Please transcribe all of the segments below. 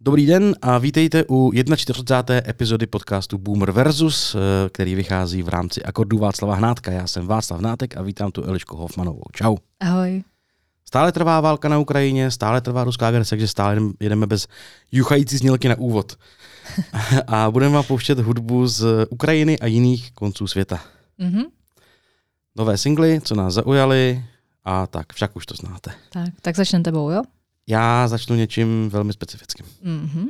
Dobrý den a vítejte u 41. epizody podcastu Boomer versus, eh, který vychází v rámci akordu Václava Hnátka. Já jsem Václav Hnátek a vítám tu Elišku Hofmanovou. Čau. Ahoj. Stále trvá válka na Ukrajině, stále trvá ruská agrese, takže stále jedeme bez juchající znělky na úvod. a budeme vám pouštět hudbu z Ukrajiny a jiných konců světa. Mhm. Nové singly, co nás zaujaly a tak, však už to znáte. Tak, tak začneme tebou, jo? Já začnu něčím velmi specifickým. Mhm.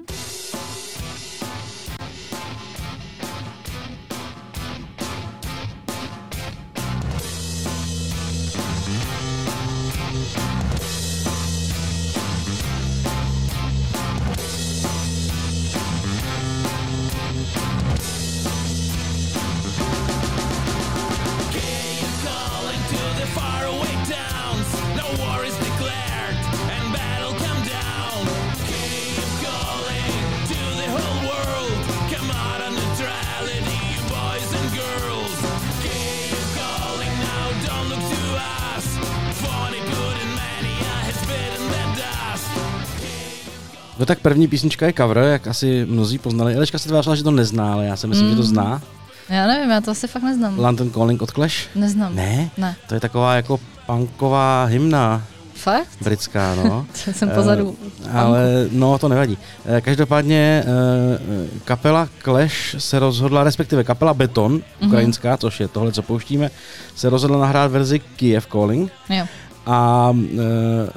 Tak první písnička je cover, jak asi mnozí poznali. Eliška se tvářila, že to nezná, ale já si myslím, mm. že to zná. Já nevím, já to asi fakt neznám. London Calling od Clash? Neznám. Ne? Ne. To je taková jako punková hymna Fakt? britská, no. Jsem pozadu. Eh, ale no, to nevadí. Eh, Každopádně eh, kapela Clash se rozhodla, respektive kapela Beton, Mhm. ukrajinská, což je tohle, co pouštíme, se rozhodla nahrát verzi Kiev Calling Jo, a uh,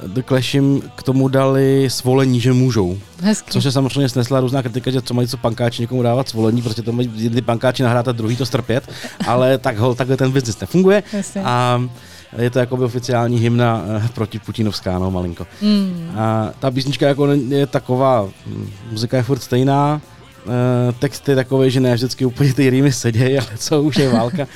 The Clash jim k tomu dali svolení, že můžou. hezký. Což se samozřejmě snesla různá kritika, že co mají co pankáči někomu dávat svolení, protože to mají jedni pankáči nahrát a druhý to strpět, ale tak hol, takhle ten biznis nefunguje. Jasně. A je to jako by oficiální hymna eh, proti Putinovská, no malinko. Mm. A ta písnička jako je taková, hm, muzika je furt stejná, eh, text je takový, že ne vždycky úplně ty rýmy sedějí, ale co už je válka.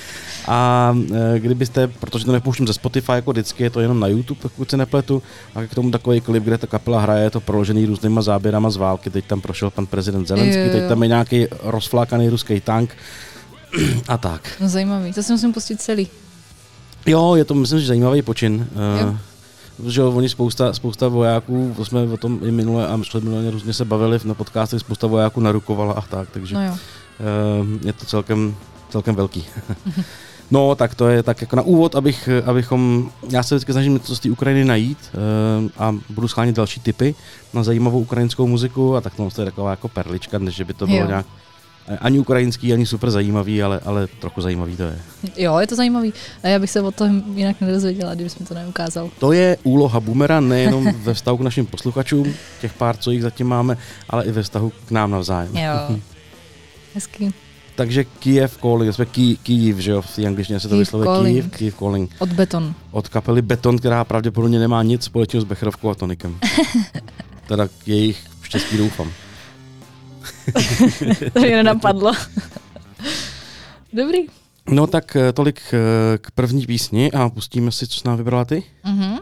A eh, kdybyste, protože to nepouštím ze Spotify jako vždycky, je to jenom na YouTube, pokud se nepletu, a k tomu takový klip, kde ta kapela hraje, je to proložený různýma záběrama z války, teď tam prošel pan prezident Zelenský, Jo, jo, teď tam je nějaký rozflákaný ruský tank a tak. No zajímavý, to si musím pustit celý. Jo, je to myslím, že zajímavý počin. Jo. Že jo, oni spousta, spousta vojáků, to jsme o tom i minule a minule různě se bavili na podcastech, spousta vojáků narukovala a tak, takže No jo. uh, je to celkem, celkem velký. no, tak to je tak jako na úvod, abych, abychom, já se vždycky snažím něco z té Ukrajiny najít uh, a budu schánět další typy na zajímavou ukrajinskou muziku a tak to je taková jako perlička, než by to bylo Jo. nějak ani ukrajinský, ani super zajímavý, ale, ale trochu zajímavý to je. Jo, je to zajímavý. A já bych se o tom jinak nedozvěděla, kdybys mi to neukázal. To je úloha Boomera nejenom ve vztahu k našim posluchačům, těch pár, co jich zatím máme, ale i ve vztahu k nám navzájem. Jo. Hezký. Takže Kiev Calling, jsme Ký, Kyiv, že jo, v té angličtině se to vyslovuje. Kyiv, Kyiv Calling. Od beton. Od kapely Beton, která pravděpodobně nemá nic společného s Becherovkou a tonikem. teda jejich štěstí doufám. to mě nenapadlo. Dobrý. No tak eh, tolik eh, k první písni a pustíme si, co jsi nám vybrala ty. Mhm.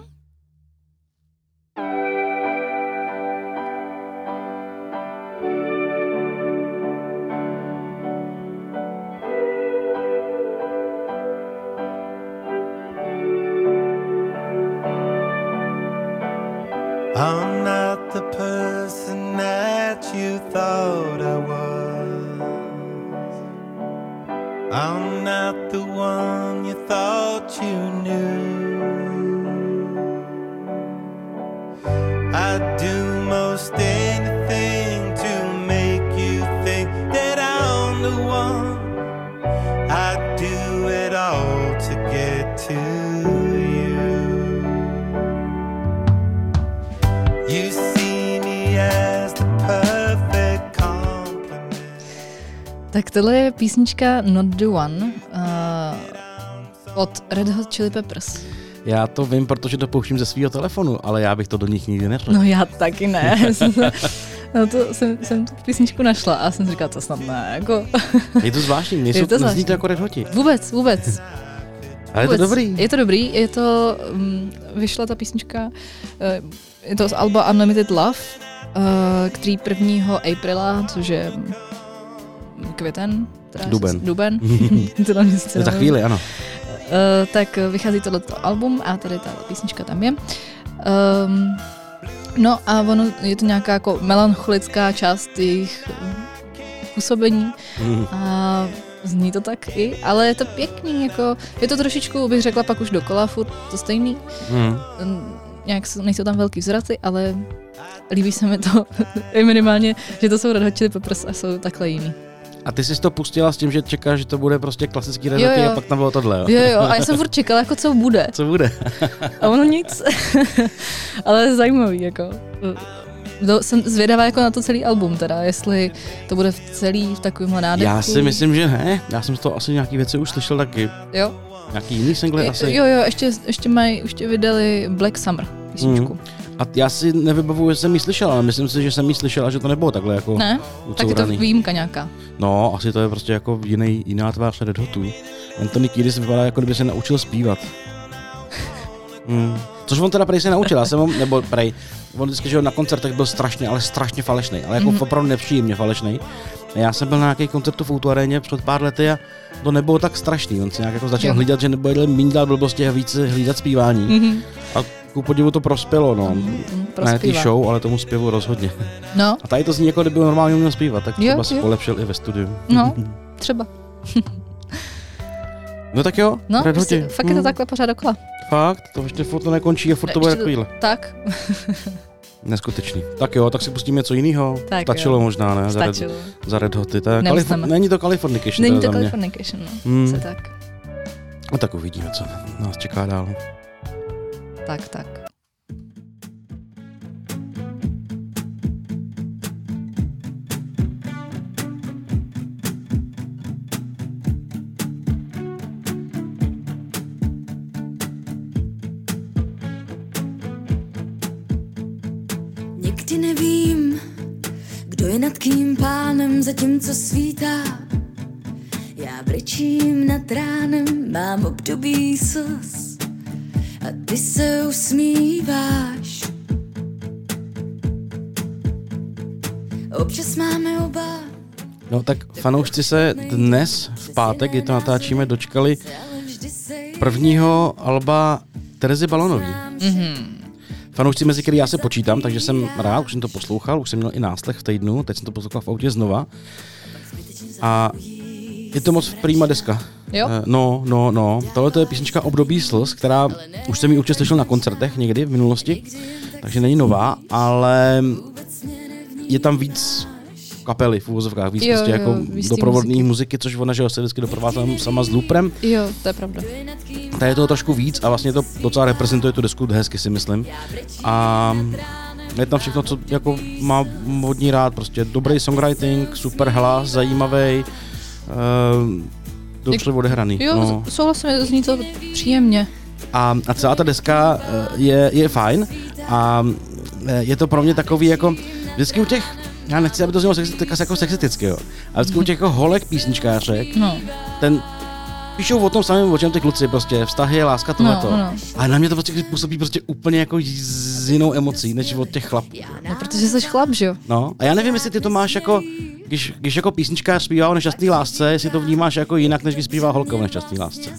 I'd do it all to get to you. You see me as the perfect compliment. Tak tohle je písnička Not the One uh, od Red Hot Chili Peppers. Já to vím, protože to pouštím ze svého telefonu, ale já bych to do nich nikdy neřekl. No já taky ne. no to jsem, jsem tu písničku našla a jsem si říkala, to snad ne, jako Je to zvláštní, Je nejsou, to nezní zvláštní. to jako Red Hoti. vůbec, vůbec. Ale je to vůbec. dobrý. Je to dobrý, je to, um, vyšla ta písnička, uh, je to z Alba Unlimited Love, uh, který 1. Aprila, což je mm, květen, teda Duben. duben, to na mě je za chvíli, ano. Uh, tak vychází tohleto album a tady ta písnička tam je. Um, No a ono, je to nějaká jako melancholická část jejich eh, působení Mm. a zní to tak i, ale je to pěkný, jako, je to trošičku, bych řekla, pak už dokola, furt to stejný. Mm. Nějak jsou- nejsou tam velký vzraty, ale líbí se mi to minimálně, že to jsou Red Hot Chili Peppers a jsou takhle jiný. A ty jsi to pustila s tím, že čekáš, že to bude prostě klasický jo. a pak tam bylo tohle, jo? Jo, jo, a já jsem furt čekala, jako co bude. Co bude? A ono nic. Ale zajímavý, jako. Do, jsem zvědavá jako na to celý album teda, jestli to bude v celý v takovémhle nádechku. Já si myslím, že ne. Já jsem z toho asi nějaký věci už slyšel taky. Jo, Nějaký jiný single asi. jo, jo, ještě, ještě mají, už tě vydali Black Summer písničku. Mm. A já si nevybavuju, že jsem ji slyšel, ale myslím si, že jsem ji slyšel a že to nebylo takhle jako Ne? Tak je to výjimka nějaká. No, asi to je prostě jako jiný, jiná tvář Red Hotů. Anthony Kiedis vypadá jako kdyby se naučil zpívat. Hmm. Což on teda prej se naučil, já jsem ho, nebo prej, on vždycky, že na koncertech byl strašně, ale strašně falešný, ale jako Mhm. mm-hmm. opravdu nepříjemně falešný. Já jsem byl na nějaký koncertu v Outu před pár lety a to nebylo tak strašný. On si nějak jako začal Jo. hlídat, že nebude méně dělat blbosti a víc hlídat zpívání. Mhm. A ku podivu to prospělo, no. Tomu Ne prospívá. show, ale tomu zpěvu rozhodně. No, A tady to zní jako kdyby normálně uměl zpívat, tak Jo, třeba si jo. polepšil i ve studiu. no, třeba. No tak jo, No, prostě, fakt je to Hm, takhle pořád dokola. Fakt, to ještě furt to nekončí a furt to Ne, bude to- takovýhle. Tak, Neskutečný. Tak jo, tak si pustíme něco jiného. Stačilo jo. možná, ne? Za Red, stačilo. za Red Hoty. To je. Kalif- není to Californication. Není to. Californication, no. Hmm. Se tak. No tak uvidíme, co nás čeká dál. Tak, tak. Někdy nevím, kdo je nad kým pánem, zatímco svítá. Já brečím nad ránem, mám období slz a ty se usmíváš. Občas máme oba, No tak fanoušci se dnes, v pátek, kdy to natáčíme, dočkali prvního alba Terezy Balonový. Mhm. Fanoušci, mezi který já se počítám, takže jsem rád, už jsem to poslouchal, už jsem měl i náslech v týdnu, teď jsem to poslouchal v autě znova. A je to moc prýma deska. Jo? Eh, No, no, no. Tohle to je písnička Období slz, která už jsem ji určitě slyšel na koncertech někdy v minulosti, takže není nová, ale je tam víc kapely v úvozovkách, víc Jo, prostě jo, jako doprovodné muziky. muziky. což ona, že jo, se vždycky doprovázá sama s looprem. Jo, to je pravda. Tady je toho trošku víc a vlastně to docela reprezentuje tu desku hezky si myslím. A je tam všechno, co jako má hodně rád, prostě dobrý songwriting, super hlas, zajímavý, uh, dobře odehraný. Jo, no. no. souhlasím, zní to příjemně. A, a celá ta deska eh, je, je fajn a eh, je to pro mě takový jako, vždycky u těch, já nechci, aby to znělo sexi, tak jako sexisticky, jo, ale vždycky u těch jako holek písničkářek, No, ten píšou o tom samém, o čem ty kluci, prostě vztahy, láska, tohleto. No, no. Ale na mě to prostě působí prostě úplně jako s jinou emocí, než od těch chlapů. no protože jsi chlap, že jo? No, a já nevím, jestli ty to máš jako, když, když jako písničkář zpívá o nešťastný lásce, jestli to vnímáš jako jinak, než když zpívá holka o nešťastný lásce.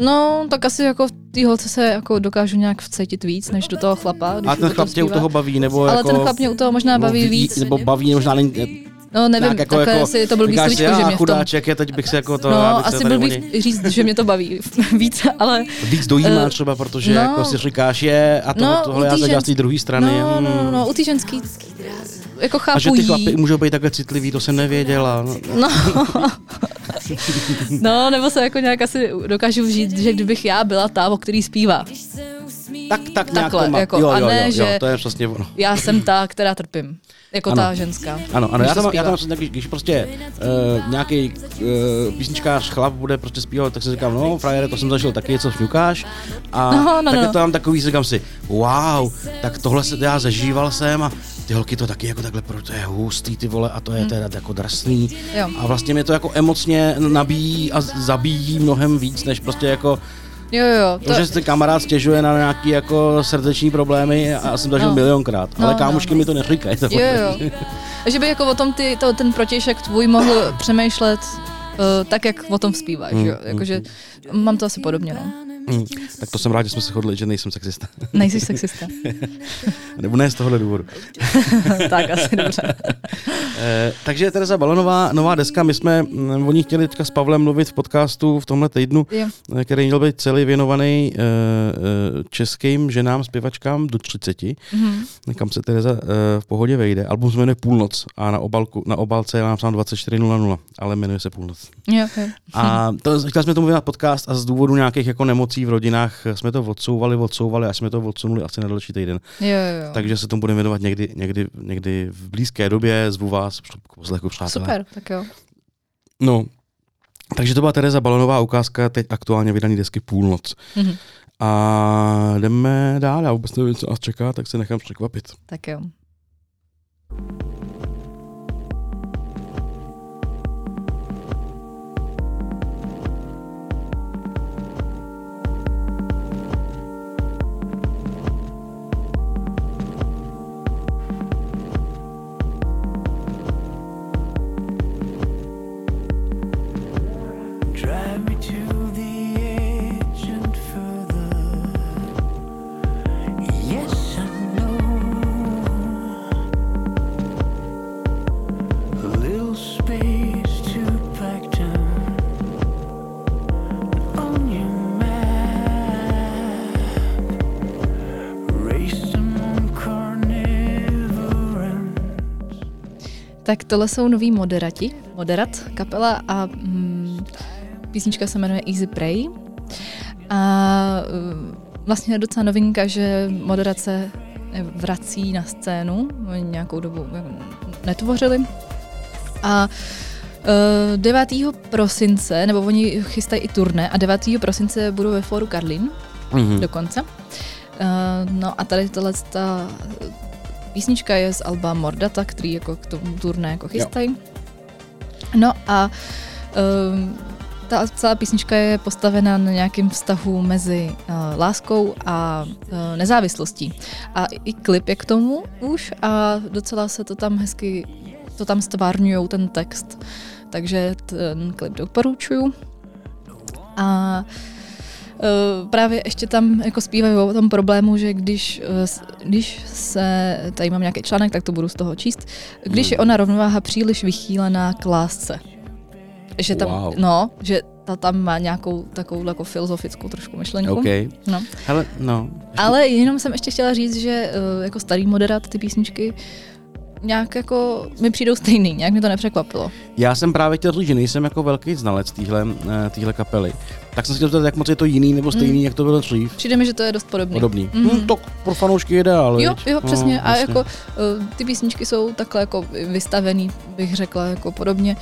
No, tak asi jako v té holce se jako dokážu nějak vcetit víc, než do toho chlapa. Když A ten chlap tě u toho baví, nebo Ale jako... ten chlap mě u toho možná baví ví- víc. Nebo baví, možná není... No nevím, jako, takhle jako, asi to byl říkáš slovíčko, že "Já, mě v tom... chudáček, je, teď bych si jako to... já No, se asi byl bych říct, že mě to baví víc, ale Víc dojímá Eh, třeba, protože no. jako si říkáš je a to, No, tohle já zadělám z té druhé strany. no, no, hmm. no, u té ženský jako chápu A že ty chlapy můžou být takhle citlivý, to jsem nevěděla. No, No. no, nebo se jako nějak asi dokážu vžít, že kdybych já byla ta, o který zpívá. tak, tak nějak Takhle, to má. jako, jo, a jo, ne, jo, jo, že- to je přesně ono. Já jsem ta, která trpím. Jako Ano. ta ženská. Ano, ano, když já tam, já tam když, když prostě uh, nějaký uh, písničkář chlap bude prostě zpívat, tak si říkám, no, frajere, to jsem zažil taky, co šňukáš. A No, no, tak no. je to tam takový, říkám si, wow, tak tohle se já zažíval jsem a ty holky to taky jako takhle, pro- to je hustý ty vole a to je teda jako drsný. Hmm. Jo. A vlastně mě to jako emocně nabíjí a zabíjí mnohem víc, než prostě jako Jo, jo, to, že si kamarád stěžuje na nějaký jako srdeční problémy a já jsem zažil No. milionkrát, ale No, kámošky no, no. mi to neříkají. Jo, jo. A že by jako o tom ty, to, ten protějšek tvůj mohl přemýšlet uh, tak, jak o tom zpíváš, Mm, jo. Jakože mám to asi podobně, no. Hmm, tak to jsem rád, že jsme se shodli, že nejsem sexista. Nejsi sexista. Nebo ne z tohohle důvodu. tak asi dobře. Eh, takže Tereza Balonová, nová deska, my jsme mm, o ní chtěli teďka s Pavlem mluvit v podcastu v tomhle týdnu, Jo. eh, který měl být celý věnovaný eh, eh, českým ženám, zpěvačkám do 30, Mhm. kam se Tereza eh, v pohodě vejde. Album se jmenuje Půlnoc a na, obalku, na obalce je napsáno 24.00, ale jmenuje se Půlnoc. Jo, jo. A to, chtěli jsme tomu věnovat podcast a z důvodu nějakých jako nemocí v rodinách jsme to odsouvali, odsouvali, až jsme to odsunuli asi na další týden. Jo, jo. Takže se tomu budeme věnovat někdy, někdy, někdy v blízké době, zvu vás poslechu přátelé. Super, tak jo. No, takže to byla Tereza Balonová ukázka teď aktuálně vydaný desky Půlnoc. Mhm. A jdeme dál, já vůbec nevím, co nás čeká, tak se nechám překvapit. Tak jo. Tak tohle jsou noví moderati, moderat kapela a mm, písnička se jmenuje Easy Prey. A mm, vlastně je docela novinka, že moderace vrací na scénu, oni nějakou dobu jako netvořili. A eh, 9. prosince, nebo oni chystají i turné, a 9. prosince budou ve Fóru Karlín Mhm. dokonce. Uh, no a tady tohle ta písnička je z Alba Mordata, který jako k tomu turné jako chystají. No a um, ta celá písnička je postavena na nějakém vztahu mezi uh, láskou a uh, nezávislostí. A i klip je k tomu už a docela se to tam hezky, to tam stvárňujou ten text. Takže ten klip doporučuju. A Uh, právě ještě tam jako zpívají o tom problému, že když, s- když se, tady mám nějaký článek, tak to budu z toho číst, když je ona rovnováha příliš vychýlená k lásce. Že tam, Wow. no, že ta tam má nějakou takovou jako filozofickou trošku myšlenku. OK. No. Hele, no. ještě- Ale jenom jsem ještě chtěla říct, že uh, jako starý moderát ty písničky nějak jako mi přijdou stejný, nějak mě to nepřekvapilo. Já jsem právě chtěl říct, že nejsem jako velký znalec téhle, eh, téhle kapely. Tak jsem si chtěl zeptat, jak moc je to jiný nebo stejný, Mm. jak to bylo dřív. Přijde mi, že to je dost podobný. Podobný. Mm, to pro fanoušky je ideál. Jo, jo, přesně. No, a jako uh, ty písničky jsou takhle jako vystavený, bych řekla, jako podobně.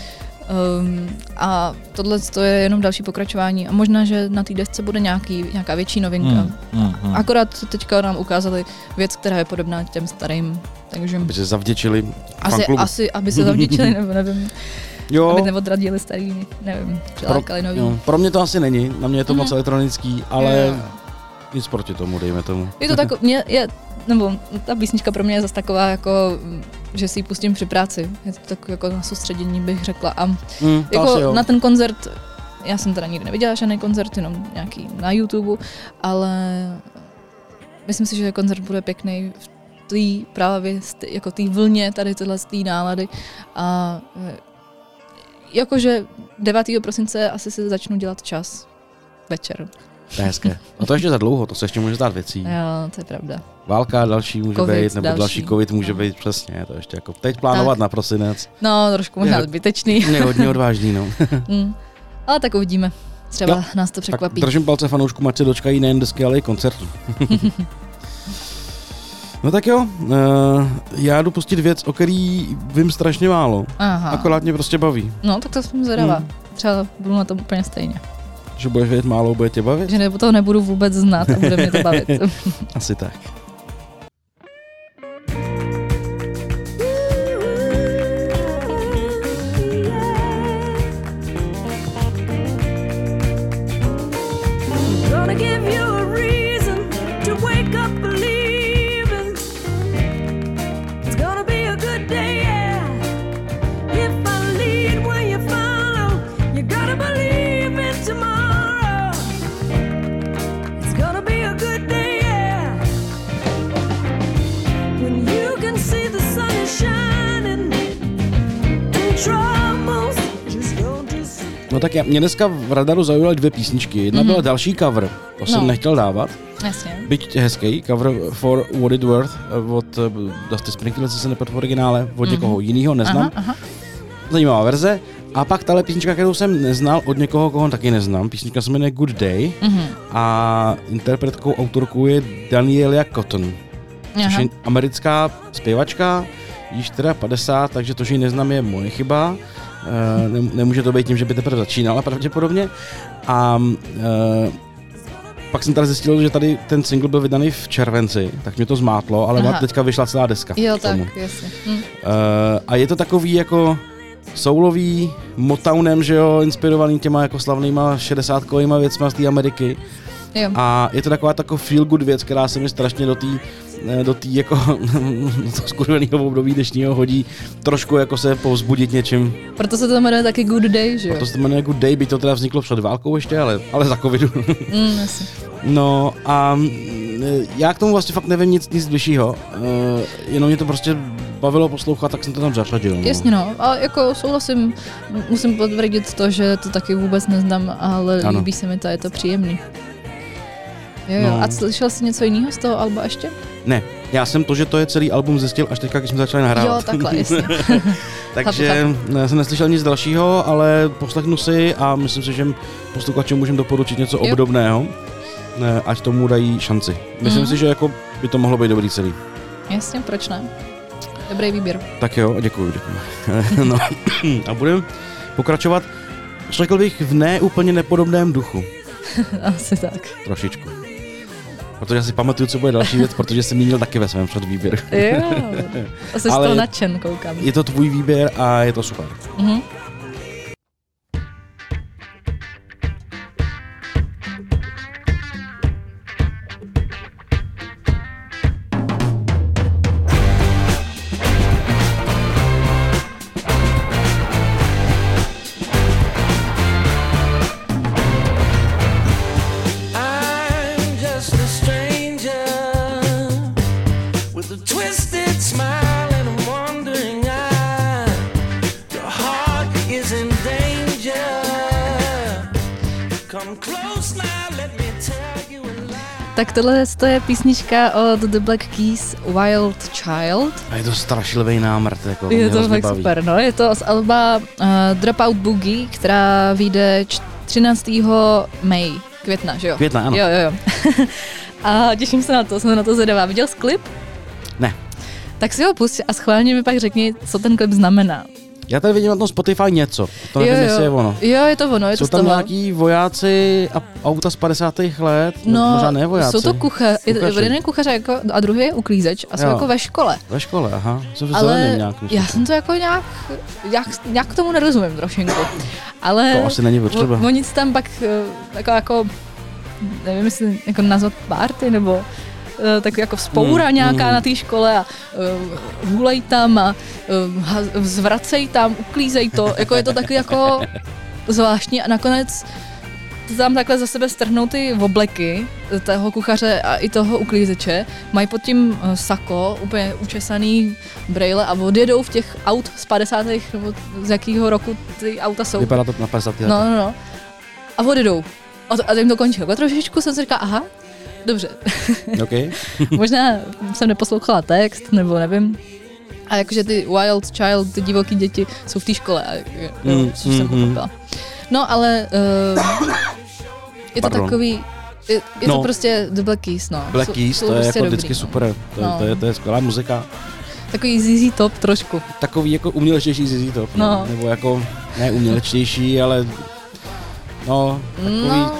Um, a tohle to je jenom další pokračování a možná, že na té desce bude nějaký, nějaká větší novinka. Hmm, hmm, hmm. Akorát teďka nám ukázali věc, která je podobná těm starým, takže Aby se zavděčili asi, asi, aby se zavděčili, nebo nevím, Jo, aby neodradili starý, nevím, přilákali nový. jo, pro mě to asi není, na mě je to Mhm. moc elektronický, ale Jo. Nic proti tomu, dejme tomu. Je to tak, mě je, nebo ta písnička pro mě je zase taková jako, že si ji pustím při práci. Je to tak jako na soustředění bych řekla. A Mm, jako na ten koncert, já jsem teda nikdy neviděla žádný koncert, jenom nějaký na YouTube, ale myslím si, že koncert bude pěkný v té právě jako té vlně tady tyhle té nálady a eh, jakože 9. prosince asi si začnu dělat čas večer. To je hezké. A to ještě za dlouho, to se ještě může stát věcí. Jo, to je pravda. Válka další může Covid být, nebo další. další. covid může být, přesně, to ještě jako teď plánovat Tak. na prosinec. No, trošku možná zbytečný. Je hodně odvážný, no. Mm. Ale tak uvidíme. Třeba Jo, nás to Tak překvapí. držím palce fanoušku, ať se dočkají nejen desky, ale i koncertů. no tak jo, uh, já jdu pustit věc, o který vím strašně málo. Aha. Akorát mě prostě baví. No, tak to jsem zvědavá. Hmm. Třeba budu na tom úplně stejně. Že budeš vědět málo, bude tě bavit? Že nebo to nebudu vůbec znát a bude mě to bavit. Asi tak. No tak já, mě dneska v radaru zaujaly dvě písničky. Jedna mm-hmm. byla další cover, to jsem No. nechtěl dávat. Jasně. Byť hezký, cover For What It Worth eh, od eh, Dusty Springfield, se nepad v originále, od mm-hmm. někoho jiného, neznám. Aha, aha. Zajímavá verze. A pak tahle písnička, kterou jsem neznal od někoho, koho taky neznám. Písnička se jmenuje Good Day Mhm. a interpretkou, autorkou je Danielia Cotton. Což Aha. je americká zpěvačka, již teda 50, takže to, že ji neznám, je moje chyba. E, ne, nemůže to být tím, že by teprve začínala pravděpodobně. A e, pak jsem tady zjistil, že tady ten single byl vydaný v červenci, tak mě to zmátlo, ale Aha. má teďka vyšla celá deska. Jo, tak, jasně. Hm. Uh, a je to takový jako soulový Motownem, že jo, inspirovaný těma jako slavnýma 60 kovýma věcma z té Ameriky. Jo. A je to taková taková feel good věc, která se mi strašně do té do tý jako toho skurveného období dnešního hodí trošku jako se povzbudit něčím. Proto se to jmenuje taky Good Day, že jo? Proto se to jmenuje Good Day, by to teda vzniklo před válkou ještě, ale, ale za covidu. Mm, jasně. No a mm, já k tomu vlastně fakt nevím nic, nic bližšího, uh, jenom mě to prostě bavilo poslouchat, tak jsem to tam zařadil. No. Jasně no, a jako souhlasím, musím potvrdit to, že to taky vůbec neznám, ale ano. líbí se mi to, je to příjemný. Jo, jo. No. A slyšel jsi něco jiného z toho alba ještě? Ne, já jsem to, že to je celý album zjistil až teďka, když jsme začali nahrávat. Jo, takhle, jasně. Takže ne, jsem neslyšel nic dalšího, ale poslechnu si a myslím si, že posluchačům můžeme doporučit něco Jo. obdobného, ne, ať tomu dají šanci. Myslím Mhm. si, že jako by to mohlo být dobrý celý. Jasně, proč ne? Dobrý výběr. Tak jo, děkuji, děkuji. no, a budeme pokračovat, řekl bych, v ne úplně nepodobném duchu. Asi tak. Trošičku. Protože si pamatuju, co bude další věc, protože jsem měl taky ve svém předvýběru. Jo, jsi z Ale- toho nadšen, koukám. Je to tvůj výběr a je to super. Mhm. Tak tohle to je písnička od The Black Keys Wild Child. A je to strašlivý námrt. Jako, Je to fakt baví. super, no. Je to z alba uh, Dropout Boogie, která vyjde č- 13. May, května, že jo? Května, ano. Jo, jo, jo. a těším se na to, jsem na to zvědavá. Viděl jsi klip? Ne. Tak si ho pust a schválně mi pak řekni, co ten klip znamená. Já tady vidím na tom Spotify něco. To nevím, jo, jestli je ono. Jo, je to ono, je Jsou to tam nějaký vojáci a auta z 50. let? No, Možná ne vojáci. jsou to kuchař, Kuchaři. jeden je kuchař jako, a druhý je uklízeč a jsou Jo. jako ve škole. Ve škole, aha. Jsou v Ale nějak. myslím. já jsem to jako nějak, jak, nějak tomu nerozumím trošinku. Ale To asi není potřeba. oni tam pak eh, jako, jako nevím, jestli jako nazvat party, nebo tak jako vzpoura Hmm, nějaká hmm. na té škole a uh, hulej tam a uh, zvracej tam, uklízej to, jako je to taky jako zvláštní a nakonec tam takhle za sebe strhnou ty obleky toho kuchaře a i toho uklízeče, mají pod tím eh, sako, úplně učesaný brejle a odjedou v těch aut z 50. nebo z jakého roku ty auta jsou. Vypadá to na 50. let. No, no, no. A odjedou. A, to, a tím to končilo. A trošičku jsem si říkala, aha, dobře. Okay. Možná jsem neposlouchala text, nebo nevím. A jakože ty wild child, ty divoký děti jsou v té škole, a, Mm, což jsem mm, mm. pochopila. No, ale uh, je to Pardon. takový, je, je No. to prostě The Black Keys, no. Black Keys, jsou to je prostě jako dobrý, vždycky no. super. To, je, No. to, je, to je skvělá muzika. Takový ZZ Top trošku. Takový jako umělečtější ZZ Top. No. Nebo jako, ne umělečtější, ale no, takový No,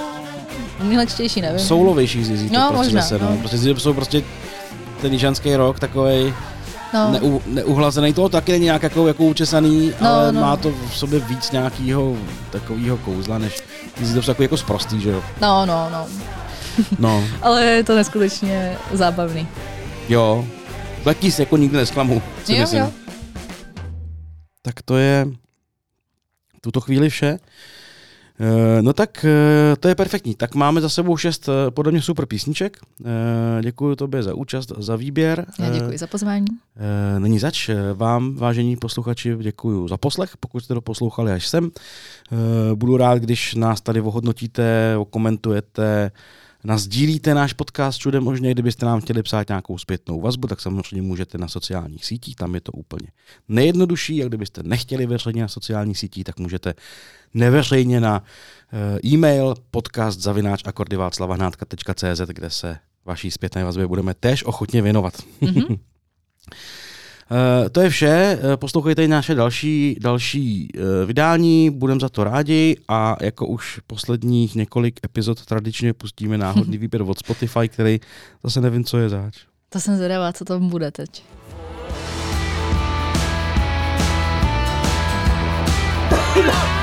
umělečtější, nevím. soulovější ZZ Top No, prostě možná, zase, no. no. Prostě Top jsou prostě ten jižanský rok takový no. neu, neuhlazený. To taky není nějak jako, jako učesaný, No, ale no. má to v sobě víc nějakého takového kouzla, než ty takový jako sprostý, že jo. no, no, no. No, Ale je to neskutečně zábavný. jo. Black Keys jako nikdy nesklamu, si Jo, myslím. jo. Tak to je v tuto chvíli vše. Eh, No tak eh, to je perfektní. Tak máme za sebou šest eh, podle mě super písniček. Děkuji tobě za účast, za výběr. Já děkuji za pozvání. Není zač. Vám, vážení posluchači, děkuji za poslech, pokud jste to poslouchali až sem. Budu rád, když nás tady ohodnotíte, okomentujete, Nazdílíte náš podcast všude možně, kdybyste nám chtěli psát nějakou zpětnou vazbu, tak samozřejmě můžete na sociálních sítích, tam je to úplně nejjednodušší a kdybyste nechtěli veřejně na sociálních sítích, tak můžete neveřejně na eh, e-mail podcast zavináč kde se vaší zpětné vazbě budeme též ochotně věnovat. Mhm. Eh, to je vše, Eh, poslouchejte i naše další, další eh, vydání, budeme za to rádi a jako už posledních několik epizod tradičně pustíme náhodný výběr od Spotify, který zase nevím, co je zač. To jsem zvědavá, co tam bude teď. Drove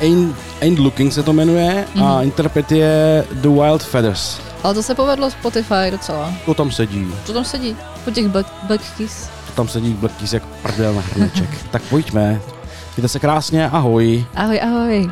Ain't, Ain't Looking se to jmenuje a interpret je The Wild Feathers. Ale to se povedlo Spotify docela. To tam sedí, Co tam sedí? Po těch Black, Black Keys. to tam sedí Black Keys jak prdel na hrneček. tak pojďme, mějte se krásně, ahoj. Ahoj, ahoj.